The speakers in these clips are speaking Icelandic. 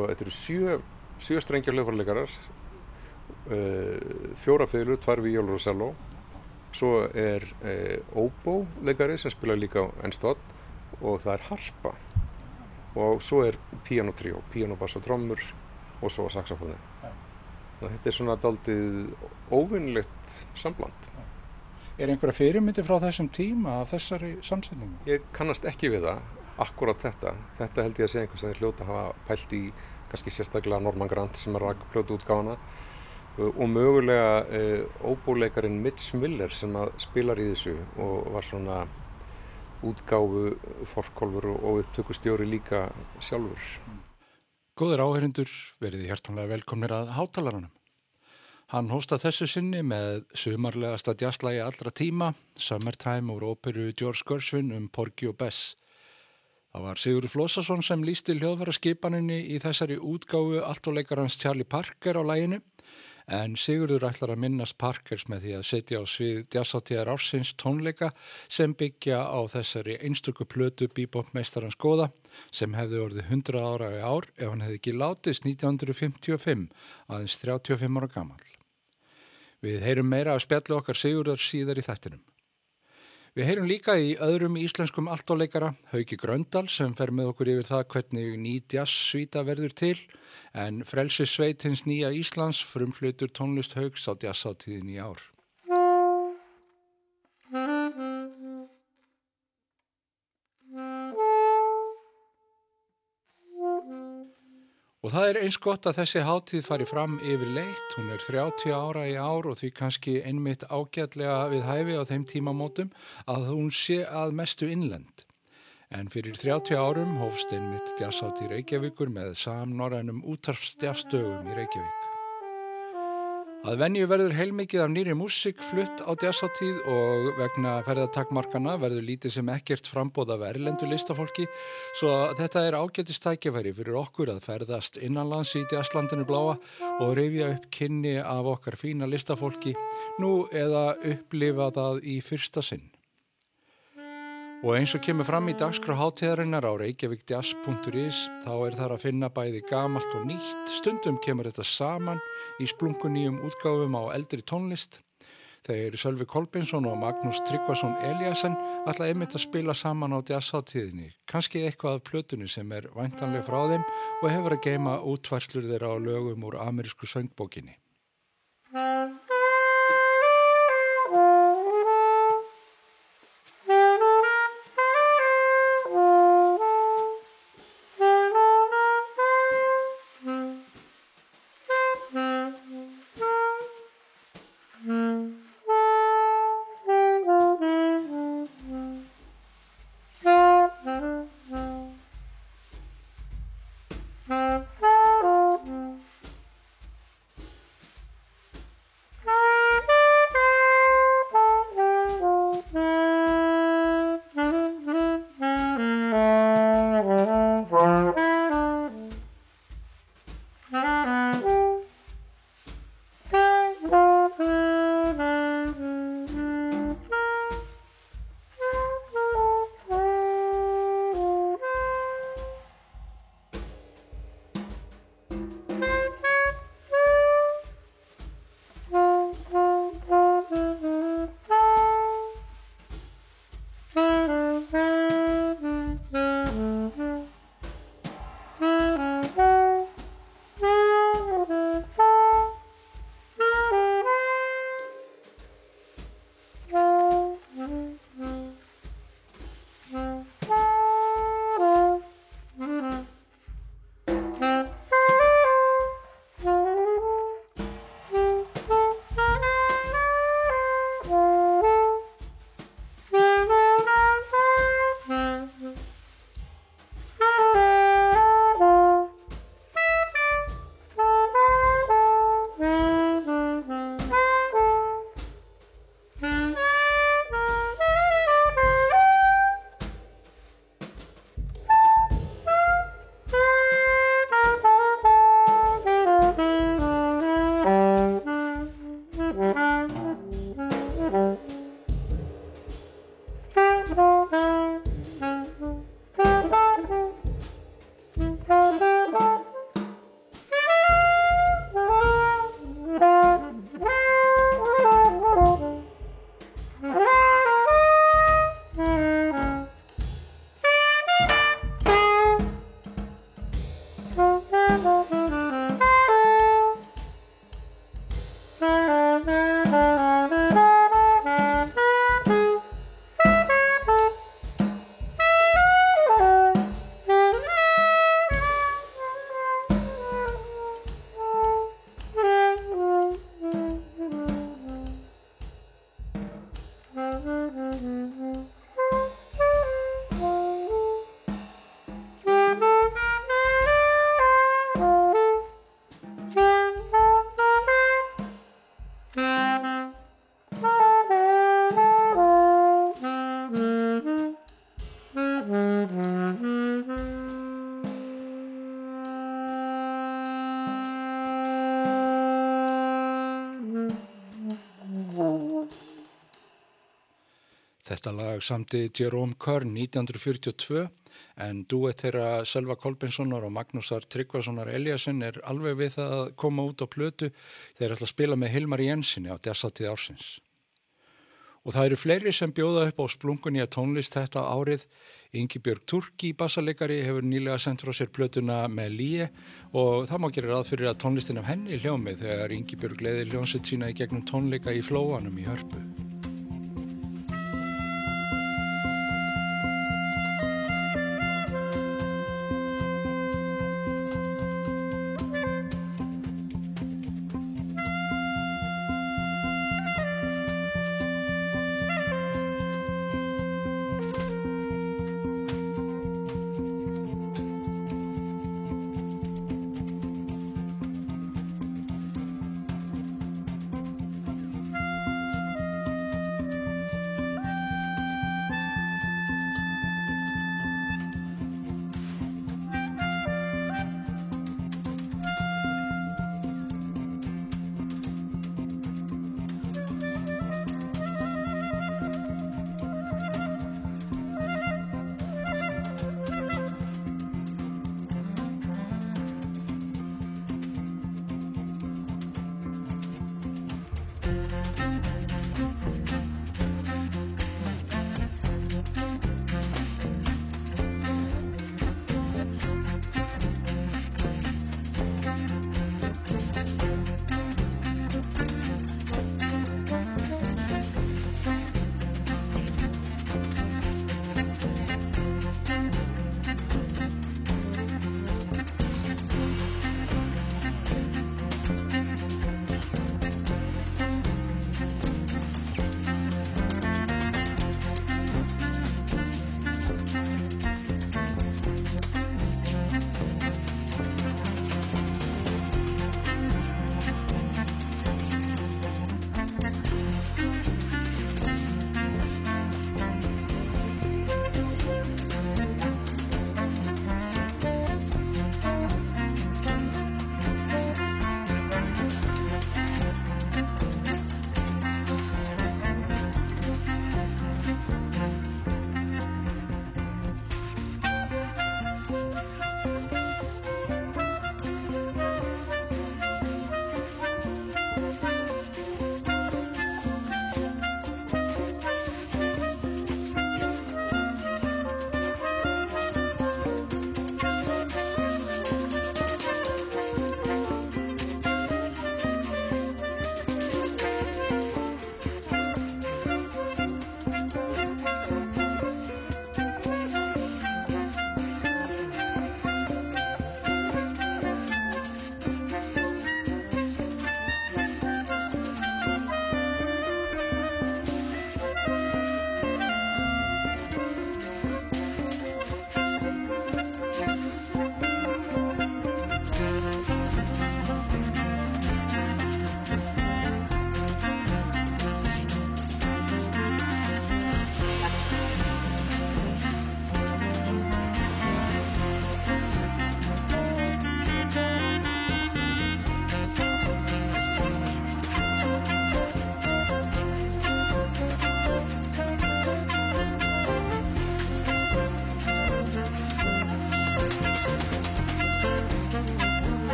sko, þetta eru sjö, sjö strengjar hljóðfærarleikarar, uh, fjóra fylgur, tvær víjólur og selló. Svo er uh, óbóleikari sem spila líka á ennstótt og það er harpa. Og svo er pianotrjó, pianobass og trommur og svo saxofóði. Þetta er svona daldið óvinnlegt sambland. Er einhverja fyrirmyndi frá þessum tíma af þessari samsetningu? Ég kannast ekki við það, akkurat þetta. Þetta held ég að segja einhvers að þeir hljóta hafa pælt í kannski sérstaklega Norman Grant sem er að pljóta útgáðana og mögulega e, óbúleikarin Mitch Miller sem spilar í þessu og var svona útgáfu forkólfur og upptökustjóri líka sjálfur. Góður áherindur, verið hjertanlega velkomnir að hátalaranum. Hann hósta þessu sinni með sumarlegasta djastlægi allra tíma, Summertime úr óperu George Gershwin um Porgy og Bess. Það var Sigur Flósason sem lísti hljóðvara í þessari útgáfu allt og leikarans Charlie Parker á læginu en Sigurður ætlar að minnast Parkers með því að setja á svið jazzáttíðar ársins tónleika sem byggja á þessari einstöku plötu bíbopmeistarans góða sem hefði orðið 100 ára í ár ef hann hefði ekki látist 1955 aðeins 35 ára gammal. Við heyrum meira af spjallu okkar Sigurðar síðar í þættinum. Við heyrum líka í öðrum íslenskum alltáleikara, Hauki Gröndal sem fer með okkur yfir það hvernig ný jazzsvíta verður til en Frelsi Sveitins nýja Íslands frumflutur tónlist Hauks á jazzáttíðin í ár. Og það er eins gott að þessi hátíð fari fram yfir leitt, hún er 30 ára í ár og því kannski einmitt ágætlega við hæfi á þeim tímamótum að hún sé að mestu innlend. En fyrir 30 árum hófst einmitt jazzhátíð Reykjavíkur með samnorrænum útarfstjastögum í Reykjavík. Að venju verður heilmikið af nýri músik flutt á jazzáttíð og vegna ferðartakmarkana verður lítið sem ekkert frambóða verðlendu listafólki svo þetta er ágættistækjafæri fyrir okkur að ferðast innanlands í jazzlandinu bláa og reyfja upp kynni af okkar fína listafólki nú eða upplifa það í fyrsta sinn. Og eins og kemur fram í dagskrá hátíðarinnar á reykjavikjazz.is þá er þar að finna bæði gamalt og nýtt. Stundum kemur þetta saman í splunguníum útgáfum á eldri tónlist. Þeir Sölvi Kolbinsson og Magnús Tryggvason Eliasson alltaf einmitt að spila saman á jazzháttíðinni. Kanski eitthvað af plötunni sem er væntanlega frá þeim og hefur að geima útvarslur þeirra á lögum úr amerísku söngbókinni. Lag samti Jerome Kern 1942 en duett þeirra Sölva Kolbenssonar og Magnúsar Tryggvasonar Eliasson er alveg við það að koma út á plötu þeir ætla að spila með Hilmar Jensinni á desáttíð ársins. Og það eru fleiri sem bjóða upp á splungunni að tónlist þetta árið. Ingi Björg Turki, bassalegari, hefur nýlega sendt frá sér plötuna með líi og það má gera ráð fyrir að tónlistin af henni hljómið þegar Ingi Björg leiði hljómsett sína í gegnum tónleika í flóanum í hörpu.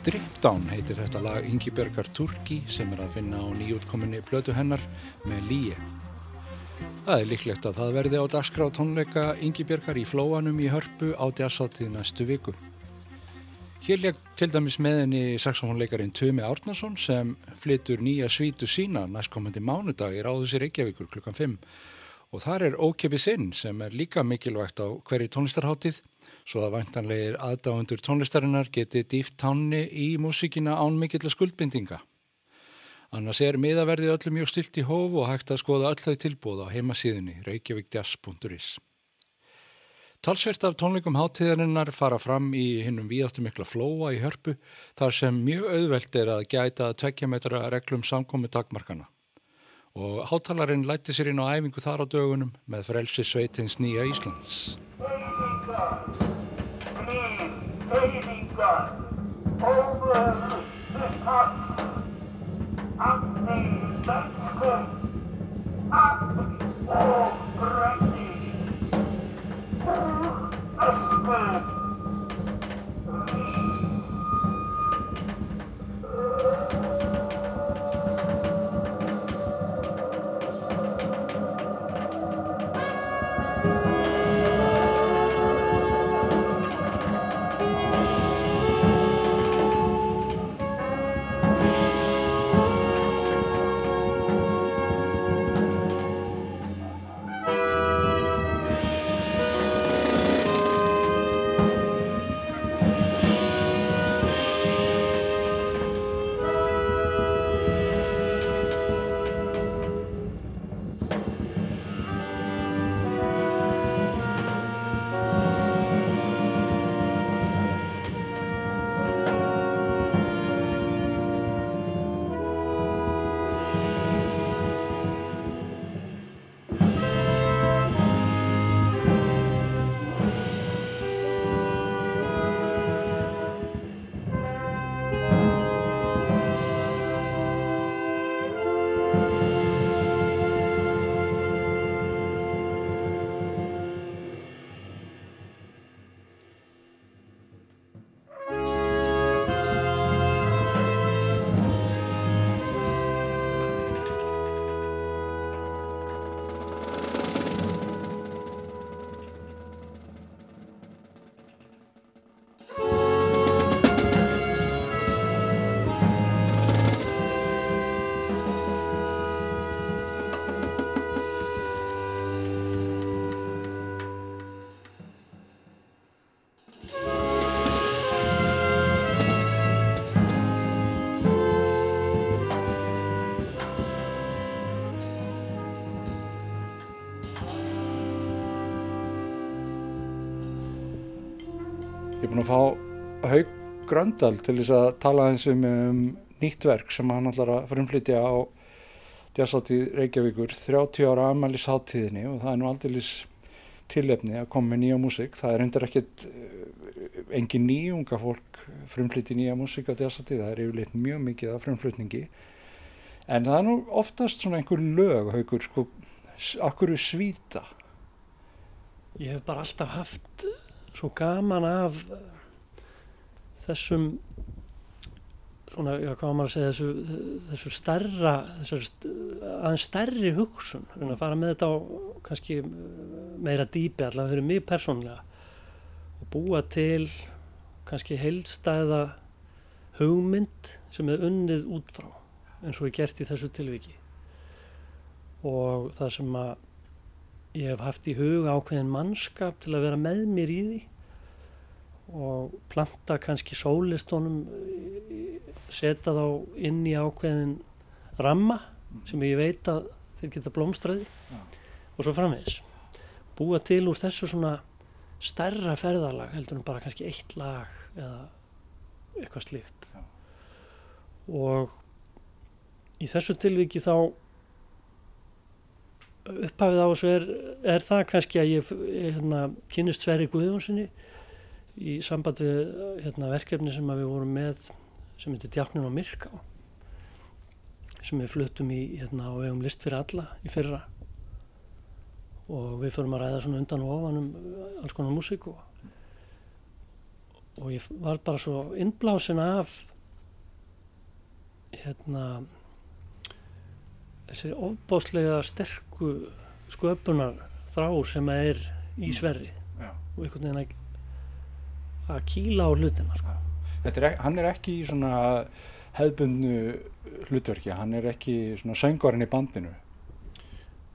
Strip Down heitir þetta lag Ingi Bergar Turki sem er að finna á nýjútkominni blötu hennar með líi. Það er líklegt að það verði á dagskrá tónleika Ingi Bergar í flóanum í hörpu á djassáttið næstu viku. Hér legg til dæmis meðinni saxofónleikarin Tumi Árnason sem flytur nýja svítu sína næstkommandi mánudag í Ráðusir Reykjavíkur klukkan 5 og þar er ókipið sinn sem er líka mikilvægt á hverju tónlistarháttið svo að vantanlegir aðdáendur tónlistarinnar geti dýft tánni í músíkina án mikill skuldbindinga. Annars er miðaverði öllum mjög stilt í hóf og hægt að skoða öll þau tilbúð á heimasíðunni reykjavíkdjass.is. Talsvert af tónleikum háttíðarinnar fara fram í hinnum víðáttu mikla flóa í hörpu þar sem mjög auðvelt er að gæta að tvekja metra reglum samkomi dagmarkana. Og háttalarinn lætti sér inn á æfingu þar á dögunum með frelsi sveitins nýja Íslands. baby gun over the tops, up the landscape and all brandy. oh, escaped? Er búin að fá Haug Gröndal til þess að tala eins um, um nýtt verk sem hann ætlar að frumflytja á Djassáttíð Reykjavíkur 30 ára amælis háttíðinni og það er nú aldrei tilefni að koma með nýja músík. Það er undir ekkert eh, engin nýjunga fólk frumflyti nýja músík á Djassáttíð, það er yfirleitt mjög mikið af frumflutningi. En það er nú oftast svona einhver lög, haugur, sko, akkur svíta. Ég hef bara alltaf haft svo gaman af þessum svona, já, hvað maður að segja þessu, þessu starra þessu aðeins stærri hugsun að fara með þetta á kannski meira dýpi allavega fyrir mig persónlega og búa til kannski heilstæða hugmynd sem er unnið út frá eins og er gert í þessu tilviki. Og það sem að ég hef haft í huga ákveðin mannskap til að vera með mér í því og planta kannski sólistónum setja þá inn í ákveðin ramma sem ég veit að þeir geta blómstræði ja. og svo framvegs búa til úr þessu svona stærra ferðarlag heldur en bara kannski eitt lag eða eitthvað slíkt ja. og í þessu tilviki þá upphafið á þessu er, er það kannski að ég hérna, kynist Sverri Guðjónssoni í samband við hérna, verkefni sem við vorum með sem heitir Djáknin á Myrká sem við fluttum í hérna, og hefum list fyrir alla í fyrra. Og við förum að ræða svona undan og ofan um alls konar músík og, og ég var bara svo innblásin af hérna þessi ofbáslega sterku sköpunar þrá sem er í sverri Já. og einhvern veginn að, að kýla á hlutina sko. Er, hann er ekki í svona hefðbundnu hlutverki, hann er ekki svona söngvarinn í bandinu.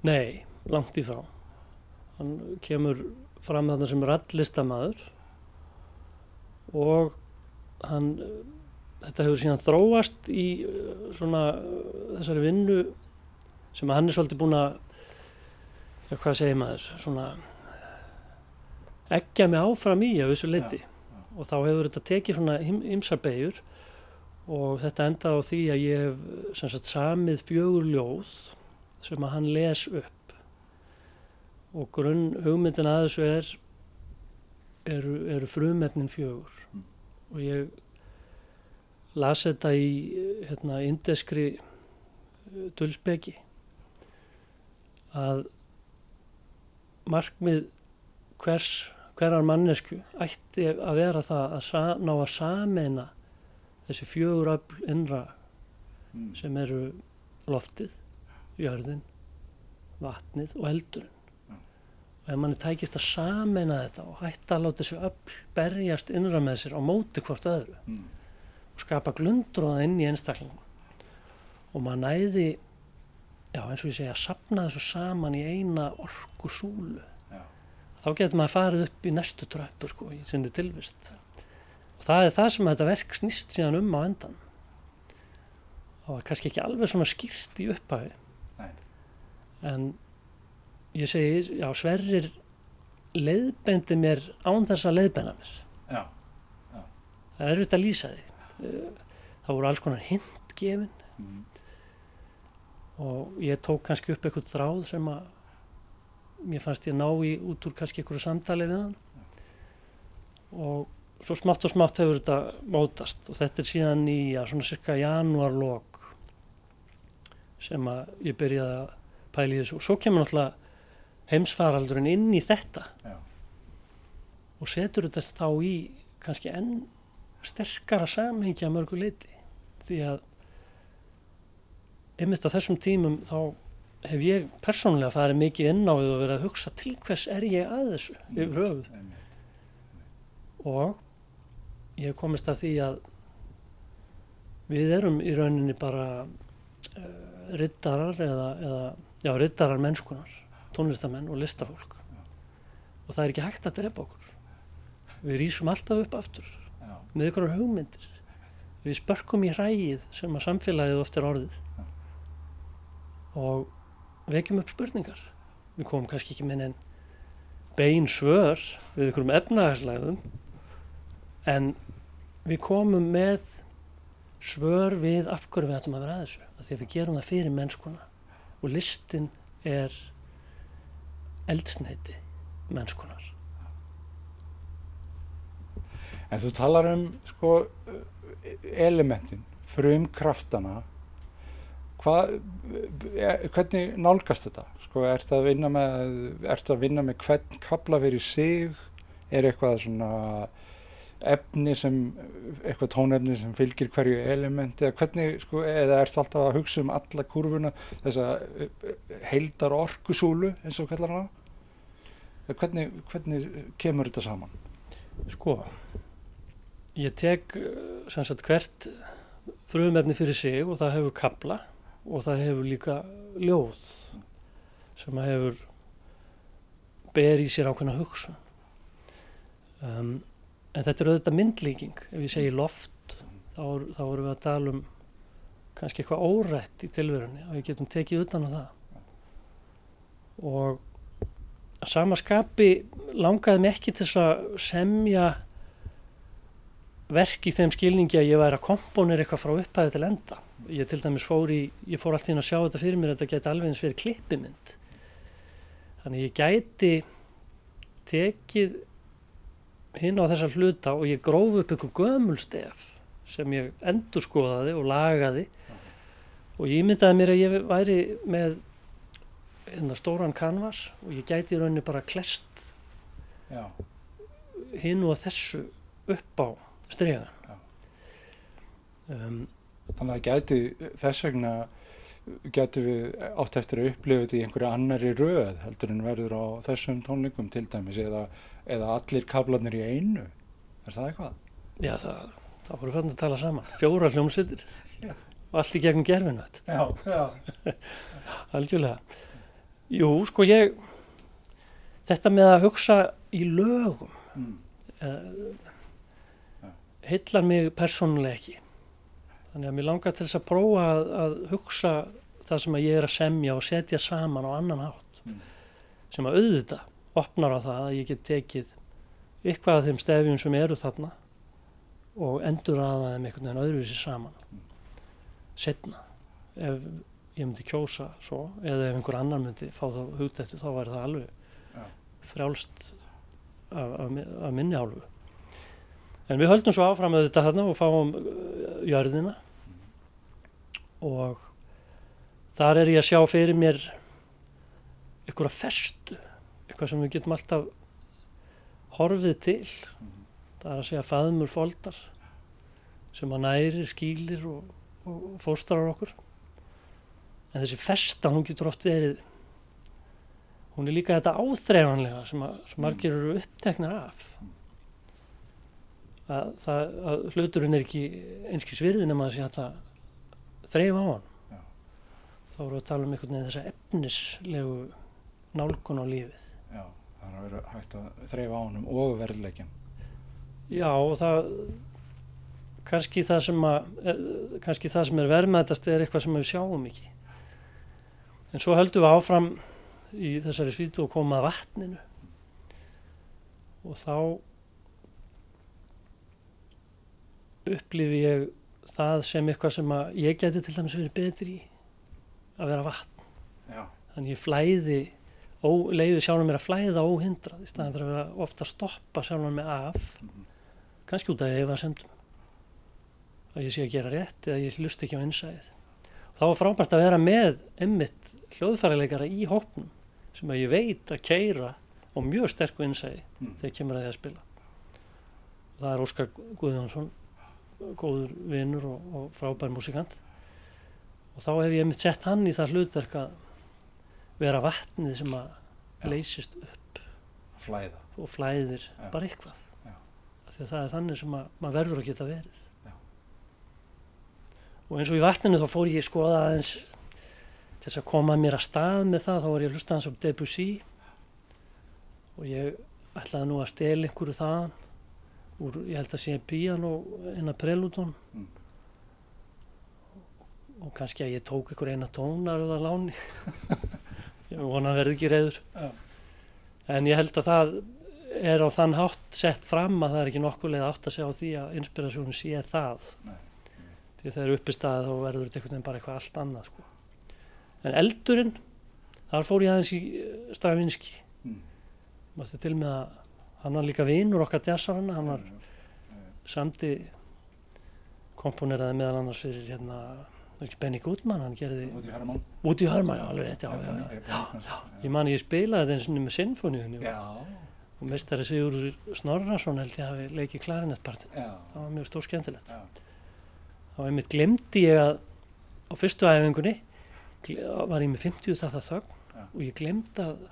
Nei, langt í frá hann kemur fram þarna sem rallistamaður og hann þetta hefur síðan þróast í uh, svona uh, þessari vinnu sem hann er svolítið búin að ja, hvað segir maður svona eggja mig áfram í af þessu leiti og þá hefur þetta tekið svona ymsar beigur og þetta endar á því að ég hef sagt samið fjögur ljóð sem að hann les upp. Og grunn hugmyndin að þessu er eru, eru frumefnin fjögur. Mm. og ég las þetta í hérna, indeskri dulspeki að markmið hvers hverjar mannesku ætti að vera það að sa, ná að sameina þessi fjögur öfl innra Mm. sem eru loftið, jörðin, vatnið og eldurinn. Já. Og ef manni tækist að sameina þetta og hætta að láta þessu öll berjast innra með sér á móti hvort öðru Mm. og skapa glundróða inn í einstaklingum og maður næði, já eins og ég segja, sapna þessu saman í eina orku súlu. Já. Þá getur maður farið upp í næstu tröppu sko í sinni tilvist. Og það er það sem þetta verk snýst síðan um á endan. Var kannski ekki alveg svona skýrt í upphafi. Nei. En ég segi, já, Sverrir leiðbendi mér án þess að leiðbenda mér. Já. Það er auðvitað að lýsa því. Eh, Það voru alls konar hint gefin Mm. Og ég tók kannski upp eitthvað þráð sem að mér fannst ég ná í út úr kannski einhverju samtali við hann. Og svo smátt og smátt hefur þetta mótast. Og þetta er síðan í ja, svona cirka janúarlok sem að ég byrjaði að pæla í þessu. Og svo kemur náttúrulega heimsfaraldurinn inn í þetta. Já. og setur þetta þá í kannski enn sterkara samhengi að mörgu leiti því að einmitt á þessum tímum þá hef ég persónulega farið mikið inn á við og verið að hugsa til hvers er ég að þessu yfir höfuð? og ég hef komist að því að við erum í rauninni bara uh, rittarar eða, eða já, rittarar mennskunar tónlistamenn og listafólk. Og það er ekki hægt að drepa okkur. Við rýsum alltaf upp aftur Já. með ykkur hugmyndir. Við spörkum í hrægið sem að samfélagið oft er orðið og vekjum upp spurningar. Við komum kannski ekki með en bein svör við ykkurum efnahagslæðum en við komum með svör við af hverju við ættum að vera að þessu. Af því að við gerum það fyrir mennskuna. Og listin er eldsneiti mennskunar En þú talar um sko elementin, frum kraftana hvað, eh, hvernig nálgast þetta? Sko, ert að vinna með, með hvern kapla fyrir sig? Er eitthvað svona efni sem, eitthvað tónefni sem fylgir hverju elementi hvernig, sko, eða ert alltaf að hugsa um alla kurvuna, þessa eh, heildar orkusúlu eins og kallar hana? Hvernig, hvernig kemur þetta saman? Sko, ég tek eh, sagt hvert frumefni fyrir sig og það hefur kabla og það hefur líka ljóð sem að hefur ber í sér ákveðna hugsun. Um, en þetta er auðvitað myndlíking. Ef ég segi loft, þá, þá erum við að tala um kannski eitthvað órætt í tilverunni og við getum tekið utan á það. Og að sama skapi langaði mig ekki til að semja verk í þeim skilningi að ég væri að komponera eitthvað frá upphæðu til enda. Ég til dæmis fór í, ég fór allt í að sjá þetta fyrir mér þetta geti alveg eins fyrir klippimynd. Þannig ég gæti tekið hinn á þessa hluta og ég gróf upp einhver gömulstef sem ég endurskoðaði og lagaði og ég myndaði mér að ég væri með hérna stóran kanvas og ég gæti í rauninni bara klest Já. hinn og þessu upp á stregan um, Þannig að gæti þess vegna gæti við átt eftir að upplifa þetta í einhverju annari röð heldur en verður á þessum tónleikum til dæmis eða, eða allir kablanir í einu er það eitthvað? já það, það voru fann að tala saman fjóra hljómsveitir Já. og allt í gegnum gerfinu Já, já. algjörlega jú sko ég þetta með að hugsa í lögum Mm. uh, heillar mig persónulega ekki þannig að mér langar til þess að prófa að, að hugsa það sem að ég er að semja og setja saman á annan hátt Mm. sem að auðvita opnar á það að ég get tekið eitthvað af þeim stefjum sem eru þarna og endur aða þeim einhvern veginn öðruvísi saman setna ef ég myndi kjósa svo eða ef einhver annar myndi fá þá hugdættu þá væri það alveg Já. frjálst af, af, mi- af minni hálfu en við höldum svo áfram auðvitað þarna og fáum uh, jörðina og þar er ég að sjá fyrir mér einhverja festu eitthvað sem við getum alltaf horfið til. Það er að segja faðmur foldar sem að næri, skýlir og, og fóstrar okkur. En þessi festa hún getur oft verið hún er líka þetta áþreifanlega sem, að, sem margir eru uppteknar af. Að, það, að hluturinn er ekki einski svirði nema að sé að það þreif á hann Já. þá erum við að tala um einhvern veginn þessa efnislegu nálgun á lífið Já, það er að vera hægt að þreyfa á honum og verðleikjan. Já og það kannski það sem að eh, kannski það sem er verðmættast er eitthvað sem við sjáum ekki en svo höldum við áfram í þessari svítu og koma að vatninu og þá upplifi ég það sem eitthvað sem að ég geti til dæmis verið betri að vera vatn. Já. þannig ég flæði leiði sjálfum mér að flæða óhindrað í staðan fyrir að vera ofta að stoppa sjálfum mig af kannski út af efasemdum. Að ég sé að gera rétt eða ég hlust ekki á innsæðið þá var frábært að vera með emmitt hljóðfærileikara í hópnum sem að ég veit að keira á mjög sterku innsæði Mm. þegar kemur að því að spila. Það er Óskar Guðjónsson góður vinnur og, og frábær músikant og þá hef ég emmitt sett hann í það hlutverk að vera vatnið sem að Já. leysist upp Flæða. og flæðir Já. bara eitthvað því að það er þannig sem að maður verður að geta verið Já. og eins og í vatninu þá fór ég skoða aðeins til þess að koma mér að stað með það þá var ég að hlusta hans um Debussy og ég ætlaði nú að stela einhverju þaðan úr, ég held að sé piano inn að prelúton Mm. og kannski að ég tók einhver eina tónar eða láni ég vona að verði ekki reyður Já. en ég held að það er á þann hátt sett fram að það er ekki nokkulega átt að segja á því að inspirasjónu sé það Nei. því þegar uppi staðið þá verður þetta einhvern veginn bara eitthvað allt annað sko. en eldurinn þar fór ég aðeins í eh, Stravinski Mm. Mástu til með að hann var líka vinur okkar jazzarana, hann var samti komponeraði meðal annars fyrir hérna, það Benny Goodman, hann gerði Hermann. út í hörmar, já, alveg rétt, já, já, já. já. Ég man ég spilaði þetta eins og með sinfoníunni og, Já. mestari Sigur Snorrason held ég hafi leikið klarinettpartin. Já. Það var mjög stór skemmtilegt. Já. Þá einmitt glemdi ég að á fyrstu æfingunni var ég með 50 þetta þögn Já. og ég glemdi að,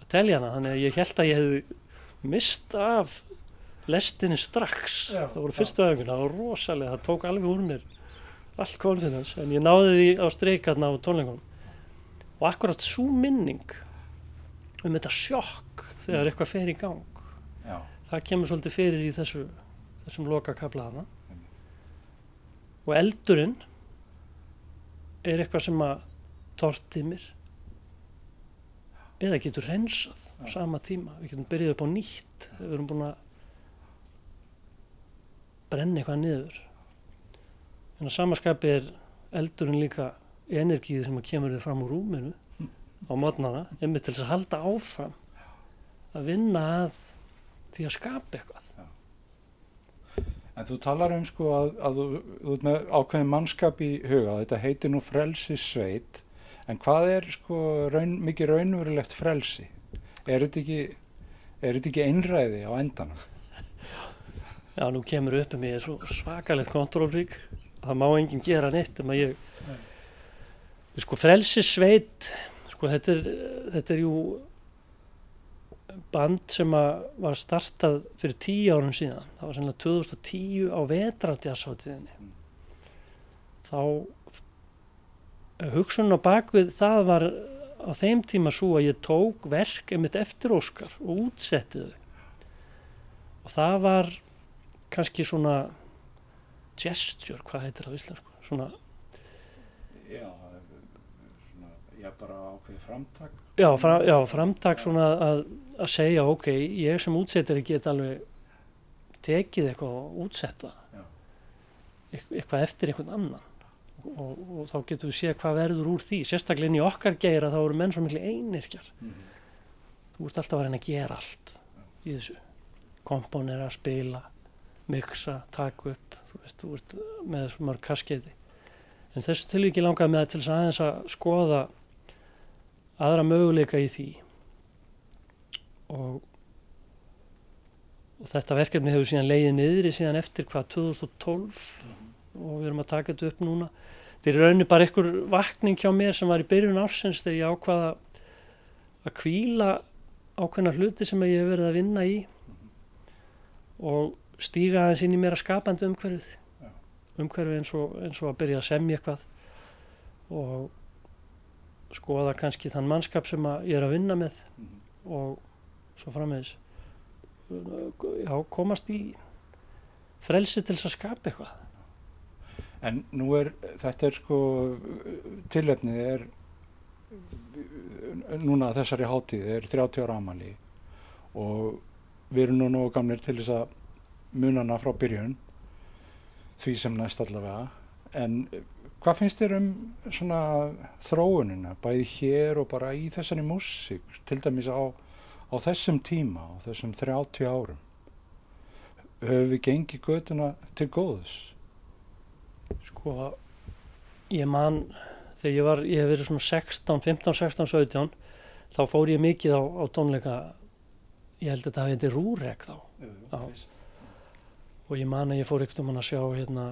að telja hana þannig að ég held að ég hefði mist af lestinni strax. Já, það voru fyrstu æfinguna, það var rosalega það tók alveg úr mér allt confidence en ég náði því á streikarna á tónleikunum. Og akkurat svo minning um þetta sjokk þegar eitthvað fer í gang Já. það kemur svolítið fyrir í þessu þessum loka kaplaðana og eldurinn er eitthvað sem að torti mér eða getur reynsað á sama tíma. Við getum byrjuð upp á nýtt. Við erum búin að brenna eitthvað niður. En að samaskapi er eldurinn líka energið sem kemur þið fram úr rúminu á mótnana einmitt til þess að halda áfram að vinna að því að skapa eitthvað. En þú talar um sko að, að þú, þú ert með ákveðin mannskap í huga, þetta heitir nú frelsi sveit, en hvað er sko raun, mikið raunverulegt frelsi? Er þetta ekki, er þetta ekki einræði á endanum? Já, nú kemur upp um mig svo svakalegt kontrólrík það má enginn gera neitt um ég sko frelsissveit sko þetta er, þetta er jú band sem að var startað fyrir tíu árun síðan. Það var sennilega 2010 á vetrandjassátiðinni þá hugsun á bakvið það var á þeim tíma svo að ég tók verk einmitt eftir Óskar og útsetti þau. Og það var kannski svona gesture, hvað heitir það á íslensku? Svona, Já, svona, já bara ákveði framtak. já, fra, já framtak svona að, að segja ok, ég sem útsettir get alveg tekið eitthvað og útsetta eitthvað eftir einhvern annan og, og þá getum við séð hvað verður úr því. Sérstaklega inn í okkar geira þá eru menn svo miklu einirkjar Mhm. þú ert alltaf að reyna að gera allt í þessu. Komponera, spila miksa, taka upp. Þú veist, þú ert með svo mörg kaskeiði en þessu tilvíki langaði með til þess aðeins að skoða aðra möguleika í því. Og og þetta verkefni hefur síðan leiðið niðri síðan eftir hvað 2012 og við erum að taka þetta upp núna. Þetta er í rauninni bara einhver vakning hjá mér sem var í byrjun ársins þegar ég ákvaða að kvíla ákveðna hluti sem ég hef verið að vinna í og stíga aðeins inn í mér að skapandi umhverfið. Já. umhverfið eins og, eins og að byrja að semja eitthvað og skoða kannski þann mannskap sem ég er að vinna með og svo framvegis. Já, komast í frelsi til að skapa eitthvað En nú er, þetta er sko, tilefnið er, núna þessari hátíð er 30 ára amali og við erum nú nógu gamlir til þess að munana frá byrjun, því sem næst allavega. En hvað finnst þér um svona þróunina, bæði hér og bara í þessari músík, til dæmis á, á þessum tíma, á þessum 30 árum? Höfum við gengið götuna til góðus? Sko ég man þegar ég var, ég hef verið svona 16, 15, 16, 17 þá fór ég mikið á, á tónleika. Ég held að þetta hafi heiti Rúrek þá. Já. og ég man að ég fór ekkert um hann að sjá hérna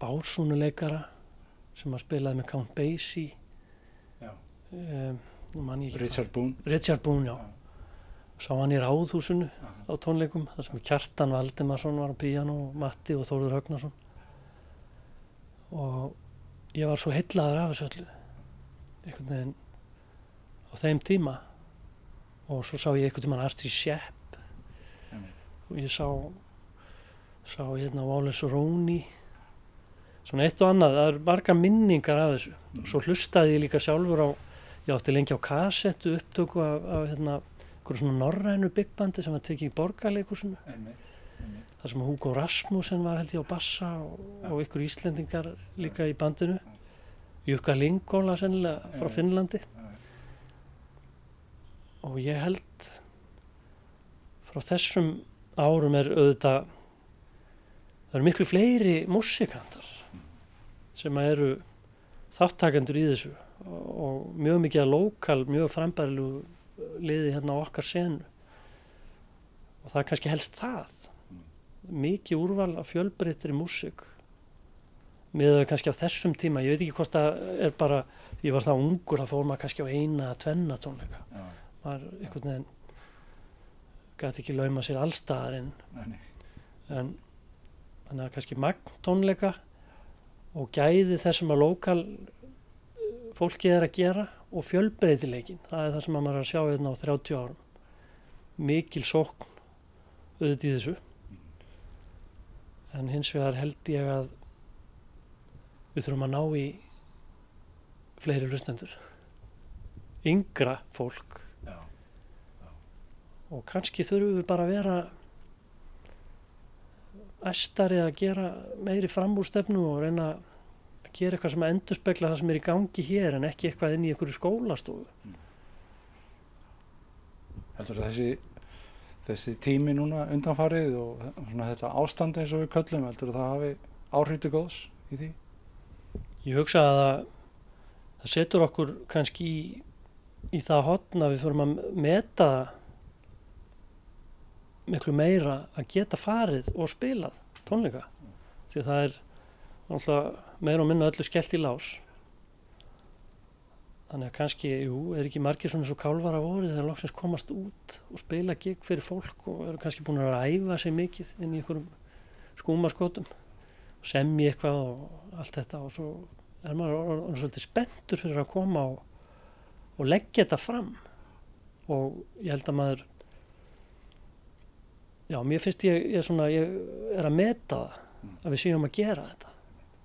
bársúnuleikara sem að spilaði með Count Basie. Um, Richard Boone. Richard Boone, já. Já. Sá hann í ráðhúsinu á tónleikum þar sem Kjartan Valdemarsson var á píano og Matti og Þórður Högnason. Og ég var svo heillaður af þessu öllu einhvern veginn á þeim tíma. Og svo sá ég einhvern tímann Archie Shepp. Einmitt. og ég sá sá hérna Wallace Roney svona eitt og annað það eru marga minningar af þessu. Og svo hlustaði ég líka sjálfur á ég átti lengi á kassettu upptöku af, af hérna einhverju svona norrænu byggbandi sem var tekið í borgarleikusinu Einmitt. þar sem Hugo Rasmussen var held ég á bassa og, og ykkur Íslendingar líka í bandinu. Jukka Lingóla sennilega frá. Finnlandi. Og ég held frá þessum árum er auðvitað það eru miklu fleiri músikantar sem eru þáttakendur í þessu og, og mjög mikið að lokal, mjög frambærilu liði hérna á okkar senu. Og það er kannski helst það. Mikið úrval af fjölbreyttri músík. Með þau kannski á þessum tíma. Ég veit ekki hvort það er bara ég var það ungur að fór maður kannski á eina að tvenna tónleika. Já. maður einhvern veginn gæti ekki lauma sér nei. en þannig að kannski magn tónleika og gæði þessum að lokal eh, fólkið er að gera og fjölbreytileikin það er það sem að maður er að sjá hérna á 30 árum. Mikil sókn auðvitað í þessu. En hins vegar held ég að við þurfum að ná í fleiri hlustendur. Yngra fólk. Já. og kannski þurfum við bara að vera æstari að gera meiri framúrstefnu og reyna að gera eitthvað sem að endurspegla það sem er í gangi hér en ekki eitthvað inn í einhverju skólastofu Heldur að þessi, þessi tími núna undanfarið og þetta ástand eins og við köllum, heldur að það hafi áhrif til góðs í því? Ég hugsa að það, það setur okkur kannski í, í það hotna við förum að meta miklu meira að geta farið og spilað tónleika því það er meira og minna öllu skellt í lás. Þannig að kannski, jú, er ekki margir svona svo kálvara voru þegar loksins komast út og spila gig fyrir fólk og eru kannski búin að æfa sig mikið inn í einhverjum skúmaskotum og semja eitthvað og allt þetta. Og svo er maður svolítið spenntur fyrir að koma og, og leggja þetta fram. Og ég held að maður já, mér finnst ég, ég, svona, ég er að meta það að við séum að gera þetta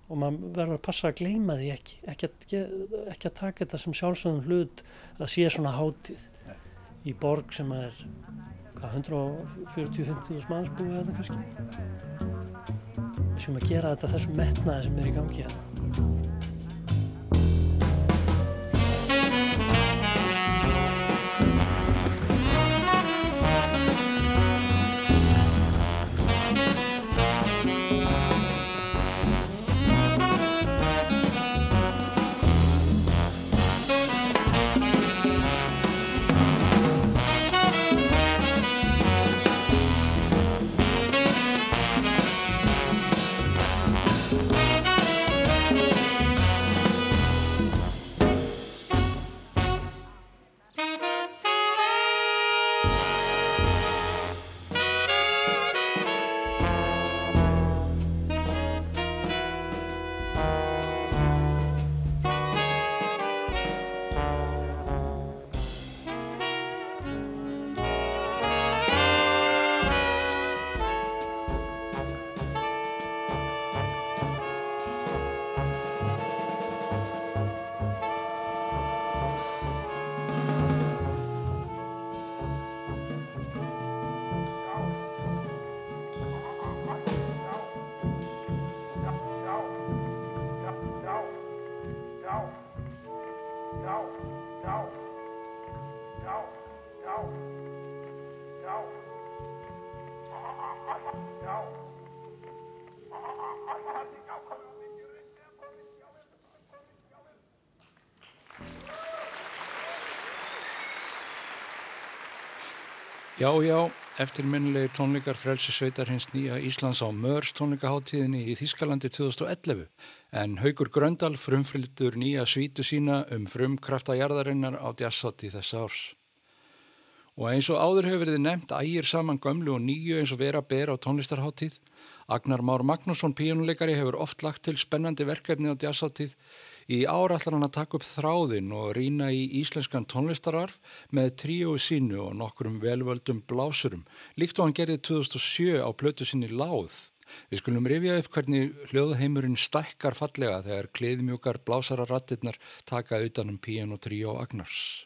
og maður verður að passa að gleima því ekki ekki að, ekki að taka þetta sem sjálfsögum hlut að sé svona hátíð. Í borg sem er 140-150 manns búið eða kannski. Séum að gera þetta þessum metnaði sem er í gangi hérna Já, já, eftirminnilegi tónleikar frelsi sveitar hins nýja Íslands á Mörs tónleikaháttíðinni í Þískalandi 2011 en Haugur Gröndal frumfylgdur nýja svítu sína um frumkrafta jarðarinnar á djassátti þess árs. Og eins og áður hefur verið nefnt ægir saman gömlu og nýju eins og vera ber á tónlistarháttíð. Agnar Már Magnússon píjónuleikari hefur oft lagt til spennandi verkefni á djassáttið Í ár ætlar hann að taka upp þráðin og rína í íslenskan tónlistararf með tríu sínu og nokkrum velvöldum blásurum, líkt og hann gerði 2007 á plötu sinni Láð. Við skulum rifja upp hvernig hljóðheimurinn stækkar fallega þegar kleðmjúkar blásararattirnar taka utanum og tríu og agnars.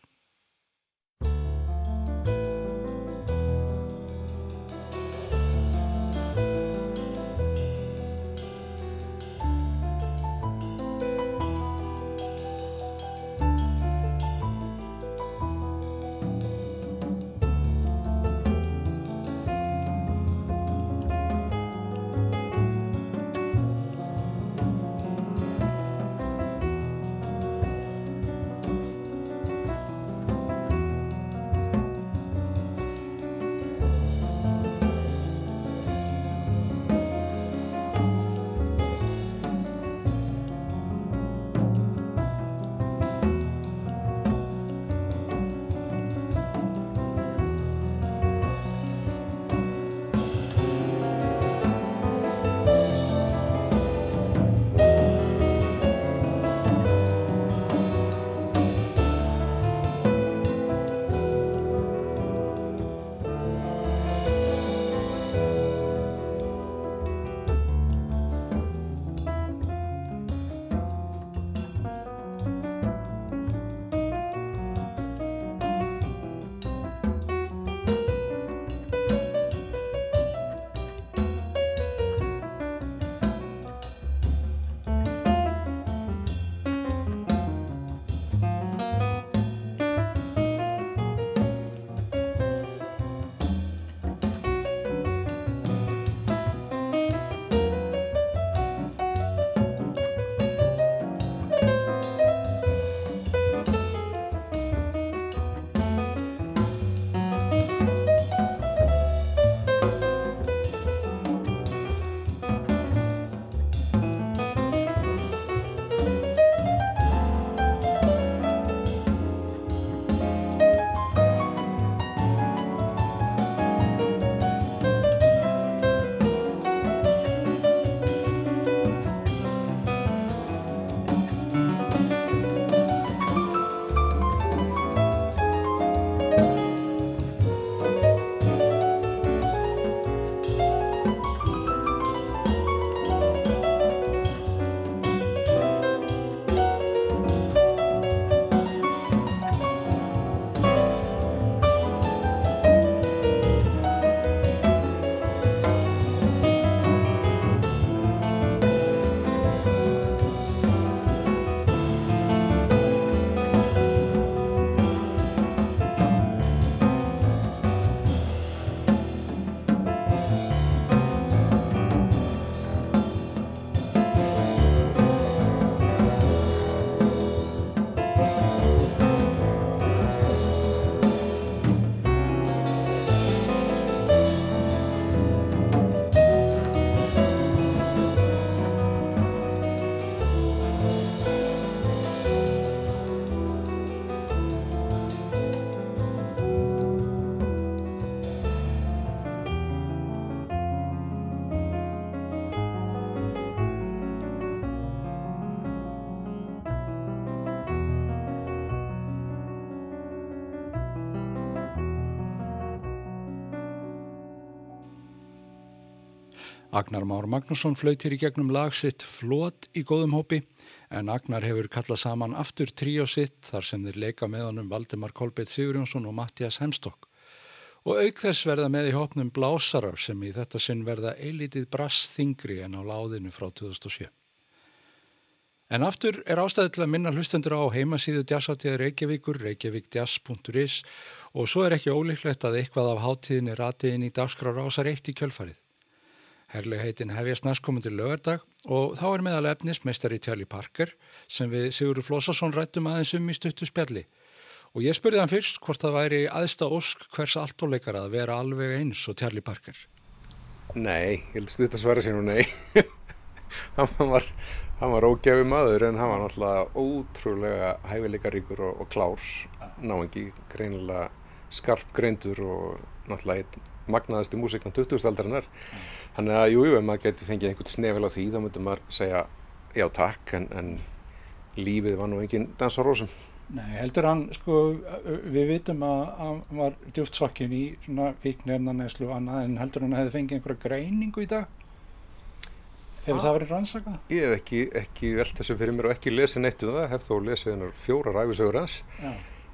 Agnar Már Magnússon flautir í gegnum lag sitt Flót í góðum hópi en Agnar hefur kallað saman aftur tríó sitt þar sem þeir leika með honum Valdimar Kolbeitt Sigurjónsson og Mattias Hemstokk. Og auk þess verða með í hópnum blásarar sem í þetta sinn verða eilítið brass þingri en á láðinu frá 2007. En aftur er ástæðið til að minna hlustendur á heimasíðu jazzáttíða Reykjavíkur, reykjavíkjazz.is og svo er ekki ólíklegt að eitthvað af háttíðinni ratiðin í dagskrára ásar eitt í kjölfarið. Herlegheitin hefjast næstkomandi lögardag og þá er meðal efnis meistari Tjali Parker sem við Sigurður Flósasson rættum aðeins um í stuttu spjalli. Og ég spurði hann fyrst hvort það væri aðsta ósk hvers alltóleikar að vera alveg eins og Tjali Parker. Nei, ég held stutt að svara sér nú nei. hann var, var ógefi maður en hann var náttúrulega ótrúlega hæfileikaríkur og, og klár. Ná ekki greinilega skarp greindur og náttúrulega einn magnaðasti músikan 20. aldarinnar. Þannig að jújú, ef maður geti fengið einhvern snefil á því þá myndur maður segja já takk en, en lífið var nú engin dans á rósum. Nei, heldur hann, sko, við vitum að hann var djúft svakkin í svona fíknirnaneslu og annað en heldur hann að hefði fengið einhverja greiningu í dag? Hefur það verið rannsaka? Ég hef ekki, ekki velt þessu fyrir mér og ekki lesið neitt um það, hef þó lesið hennar fjóra ræfisögur hans. Já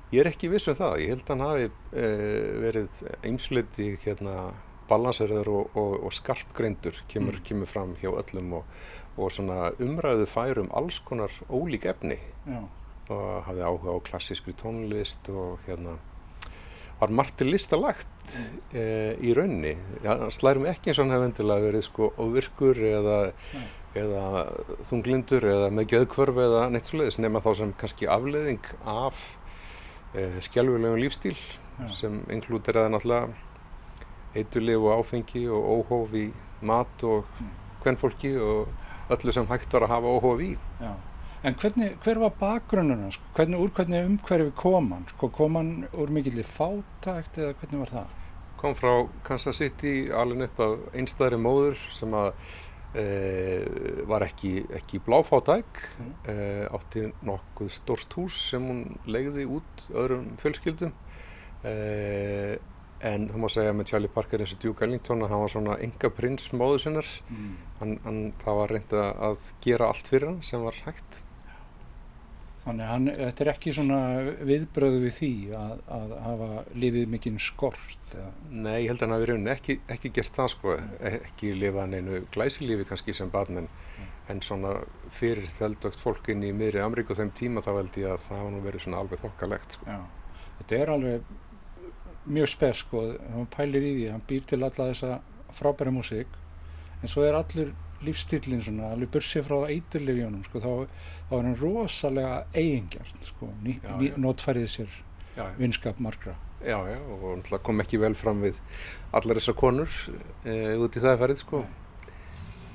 Ég er ekki viss um það, ég held að hann hafi e, verið eimsliti hérna balanseraður og, og, og skarpgreindur kemur, mm. kemur fram hjá öllum og, og svona umræðu færum alls konar ólík efni Já. og hafði áhuga á klassískri tónlist og hérna var margt listalagt e, í raunni. Ja, slærum ekki eins og hann hefði endilega verið sko ofirkur eða, eða þunglindur eða með geðkvörf eða neitt svoleiðis nema þá sem kannski afleðing af eh, skjálfilegum lífstíl Já. sem inklúderaði náttúrulega eitulif og áfengi og óhóf í mat og hvernfólki mm. og öllu sem hægt var að hafa óhóf í. Já. En hvernig, hver var bakgrunnuna? Sko? Hvernig, úr hvernig umhverfi kom hann? Sko, kom hann úr mikillir fátækt eða hvernig var það? Kom frá Kansas City alveg upp af einstæðri móður sem að Uh, var ekki, ekki bláfátæk uh, átti nokkuð stort hús sem hún legði út öðrum fjölskyldum. Uh, en það má segja með Charlie Parker eins og Duke Ellington að hann var svona enga prins móðu sinnar. Mm. hann, hann, það var reyndið að gera allt fyrir hann sem var hægt Þannig að þetta er ekki svona viðbröðu við því að, að hafa lifið mikinn skort? Eða? Nei, ég held að hann hafi rauninni ekki, ekki gert það sko, ekki lifað neinu glæsilífi kannski sem barn en, mm. en svona fyrir þeldögt fólk inn í miðri Amríku þeim tíma þá held ég að það hafa nú verið svona alveg þokkalegt sko. Já, þetta er alveg mjög spes sko, hann pælir í því, hann býr til alla þessa frábæra músík en svo er allur lífstillin svona, alveg bursið frá eiturlifjónum sko, þá, þá er hann rosalega eigingjart sko, notfærið sér vinskap margra. Já, já, og kom ekki vel fram við allar þessar konur e, út í það færið sko.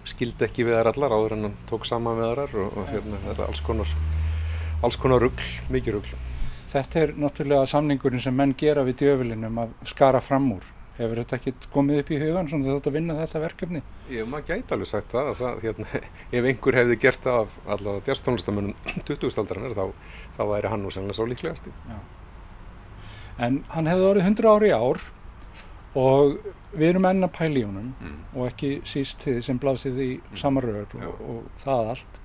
Skildi ekki við þær allar áður en hann tók saman við þær og, og hérna það er alls konar, alls konar ruggl, mikið ruggl. Þetta er náttúrulega samningurinn sem menn gera við djöfulinum að skara fram úr Hefur þetta ekki komið upp í hugan svona þetta vinna þetta verkefni? Ég maður gæti alveg sagt það, það hérna, ef einhver hefði gert það af allavega djastónlistamönnum 2000-aldarinnar þá, þá væri hann nú sannlega svo líklegast En hann hefði orðið 100 ári í ár og við erum enna pæli í honum mm. og ekki síst þið sem blásið í mm. samaröður og, og það allt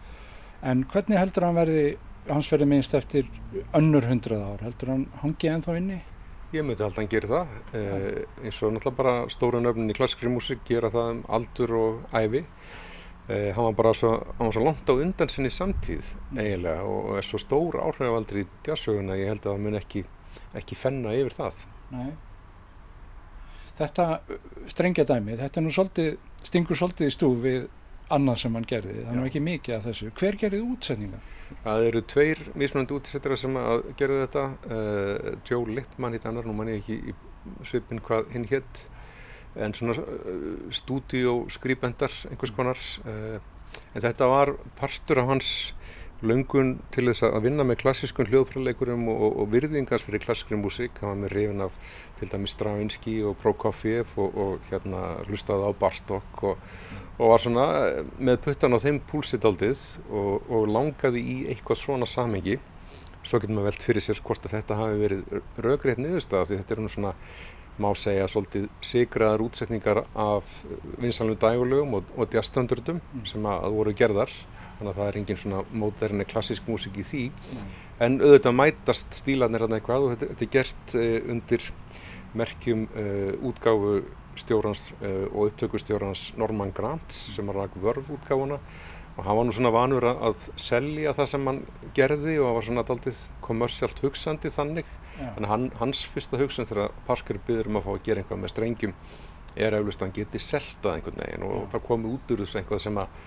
en hvernig heldur hann verði hans verði minnst eftir önnur 100 ár heldur hann hangið ennþá inni? Ég myndi alltaf að gera það, eh, eins og náttúrulega bara stóra nöfnin í klassikri músík gera það um aldur og æfi. Eh, hann var bara svo, hann var svo langt á undan sinni samtíð eiginlega og er svo stór áhrifaldur í jazzsöguna að ég held að það mun ekki, ekki fenna yfir það. Nei. Þetta strengja dæmið, þetta nú svolítið, stingur svolítið í stúf við annað sem hann gerði, það er ekki mikið af þessu. Hver gerði útsetningar? Það eru tveir mismunandi útsettara sem að gera þetta uh, Joe Lippmann hitt annar, nú mann ég ekki í svipin hvað hinn hitt en svona uh, stúdíóskrýbendar einhvers konar uh, en þetta var parstur af hans löngun til þess að vinna með klassískun hljóðfræðleikurum og, og, og virðingans fyrir klassískun músík, hann var með reyfin af til dæmis Stravinsky og Prokofiev og, og hérna hlustaði á Bartók og var svona með puttan á þeim púlsitaldið og langaði í eitthvað svona samengi svo getur maður velt fyrir sér hvort að þetta hafi verið raugreitt niðurstað því þetta er svona má segja svolítið sigraðar útsetningar af vinsalum dægulögum og, og jazzstandardum mm. sem að voru gerðar þannig að það er engin svona móderni klassísk músik í því. Mm. en auðvitað mætast stílanir að eitthvað og þetta, þetta er gert uh, undir merkjum uh, útgáfu stjórnans uh, og upptökustjórnans Norman Grants sem var ræk vörf útgáfuna. Og hann var nú svona vanur að selja það sem hann gerði og var svona alltaf kommersialt hugsandi þannig. En hann, hans fyrsta hugsun þegar Parker byður um að fá að gera einhvað með strengjum er eflust að hann geti seltað einhvern veginn. Og það komi út úr þessu einhvað sem að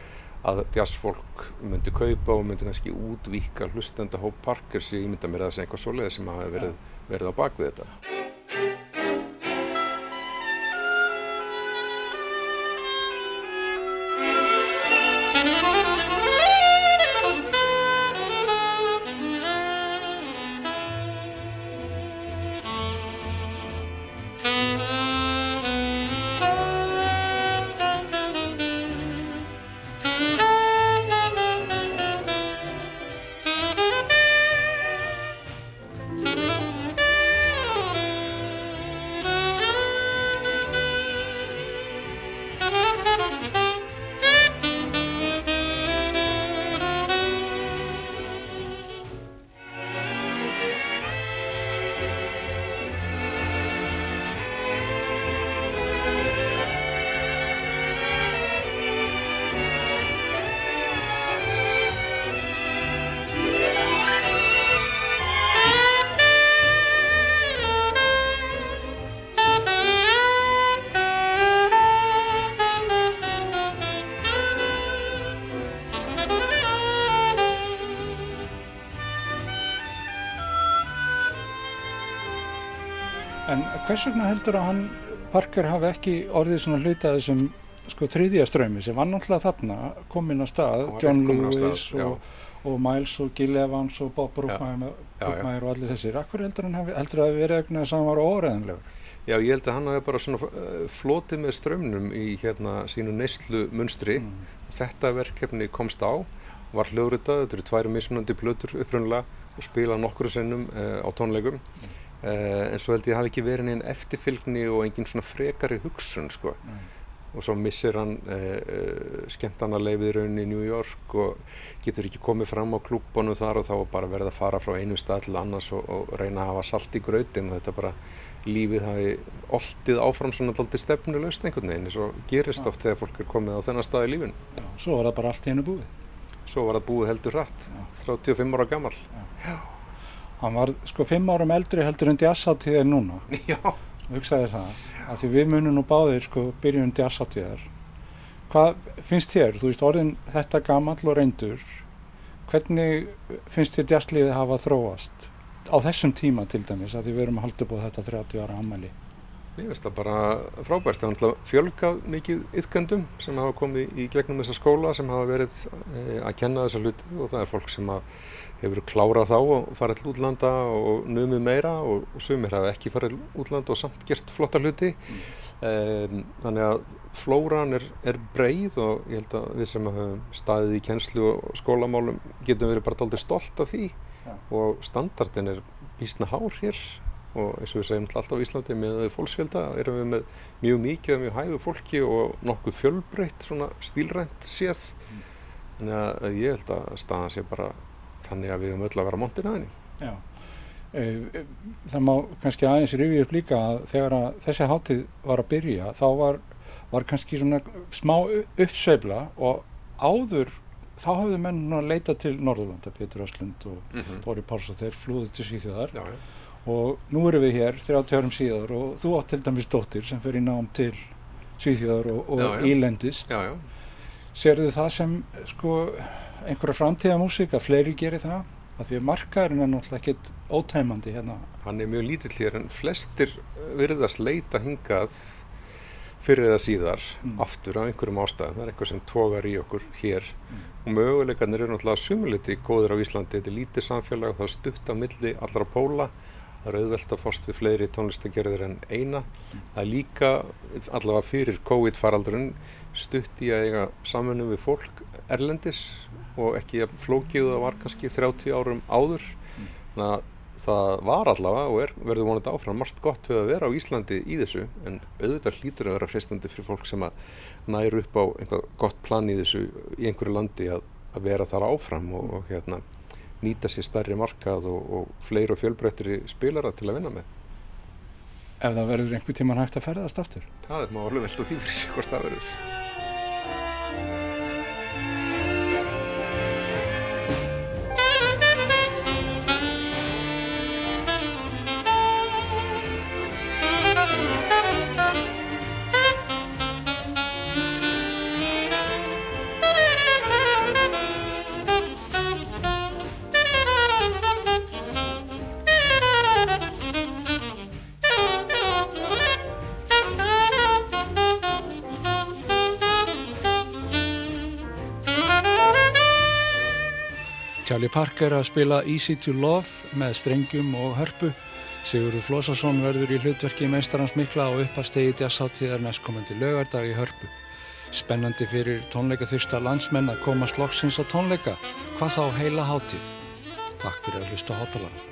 að jazzfólk myndi kaupa og myndi kannski útvíka hlustenda hóp Parkers. Ég mynda mér að það sé einhvað svoleiði sem hafi verið, verið á bakvið þetta hvers vegna heldur að hann Parker hafi ekki orðið svona hluta þessum sko þriðja ströymi sem var náttúrulega þarna komin að stað, John Lewis stað, og, og Miles og Gil Evans og Bob Brookmeyer og allir þessir Akkur heldur hann hafi, heldur að verið eitthvað sem var óreðanlegur? Já, ég held að hann hafi bara svona uh, flotið með strömmnum í hérna sínu neyslu munstri mm. þetta verkefni komst á var hljóðritað, þetta eru tværi mismunandi blötur upprunnulega og spila nokkru sennum uh, á tónleikum mm. Uh, en svo held ég að það hafi ekki verið neina eftirfylgni og engin svona frekari hugsun sko. Mm. og svo missir hann uh, uh, skemmtarnarleifið í rauninni í New York og getur ekki komið fram á klúbonu þar og þá bara verið að fara frá einu stað til annars og, og reyna að hafa salt í gröðin og þetta bara lífið hafi oldið áfram svona alltaf stefnulegst einhvern veginn eins og gerist ja. oft þegar fólk er komið á þennan stað í lífin Já, Svo var það bara allt í hennu búið Svo var það búið heldur rætt, 35 ára gammal Já. Hann var sko fimm árum eldri heldur en jazzáttíðir núna. Já. Hugsaði það. Af því við munum nú báðir sko byrjun jazzáttíðar. Hvað finnst þér? Þú veist orðin þetta gammal og reyndur. Hvernig finnst þér jazzlífið hafa þróast á þessum tíma til dæmis að því við erum að halda búið þetta 30 ára ammali? Mér finnst það bara frábært. Það er náttúrulega fjölgað mikið ytkendum sem hafa komið í gegnum þessa skóla sem hafa verið e, að kenna þessa hluti og það er fólk sem að hefur klárað þá og farið til útlanda og numið meira og, og sumir hafa ekki farið til útlanda og samt gert flotta hluti mm. um, þannig að flóran er, er breið og ég held að við sem hafum staðið í kennslu og skólamálum getum verið bara aldrei stolt af því ja. og standardin er bísna hár hér og eins og við segjum alltaf í Íslandi með fólksfjölda erum við með mjög mikið mjög hæfu fólki og nokkuð fjölbreytt svona stílrænt séð mm. þannig að ég held að staðan sé bara þannig að við höfum öll að vera montin að henni. Já, e, e, það má kannski aðeins rifið upp líka að þegar að þessi hátíð var að byrja þá var, var kannski svona smá uppsveifla og áður þá hafðu menn að leita til Norðurlanda, Pétur Östlund og mm -hmm. Dóri Páls og þeir flúðið til Svíþjóðar já, já. og nú erum við hér 30 árum síðar og þú átt til dæmis dóttir sem fyrir nám til Svíþjóðar og, og já, ílendist. Serðu það sem sko einhverja framtíða músík að fleiri gerir það að því að markaðurinn er náttúrulega ekkit ótæmandi hérna. Hann er mjög lítill hér en flestir virðast leita hingað fyrir eða síðar mm. aftur af einhverjum ástæðum. Það er eitthvað sem tógar í okkur hér mm. og möguleikarnir eru náttúrulega sumuliti góður á Íslandi. Þetta er lítið samfélag og það er stutt á milli allra póla. Það er auðvelt að fást við fleiri tónlistagerðir en eina. Það er líka allavega fyrir COVID-faraldurinn stutt í að eiga samfunum við fólk erlendis og ekki flókið það var kannski 30 árum áður. Þannig að það var allavega og er, verður vonandi áfram margt gott við að vera á Íslandi í þessu en auðvitað hlýtur að vera fristandi fyrir fólk sem að næru upp á einhvað gott plan í þessu í einhverju landi að, að vera þar áfram og, og hérna, nýta sér starri markað og, og fleiri og fjölbreyttri spilara til að vinna með. Ef það verður einhver tíman hægt að ferðast aftur? Það er maður alveg velt og því fyrir sig hvort það verður. Charlie Parker að spila Easy to Love með strengjum og hörpu. Sigurður Flósarsson verður í hlutverki meistarans mikla og uppastegi jazzáttíðar næstkomandi lögardag í hörpu. Spennandi fyrir tónleika þyrsta landsmenn að komast loksins á tónleika. Hvað þá heila háttíð? Takk fyrir að hlusta hátalara.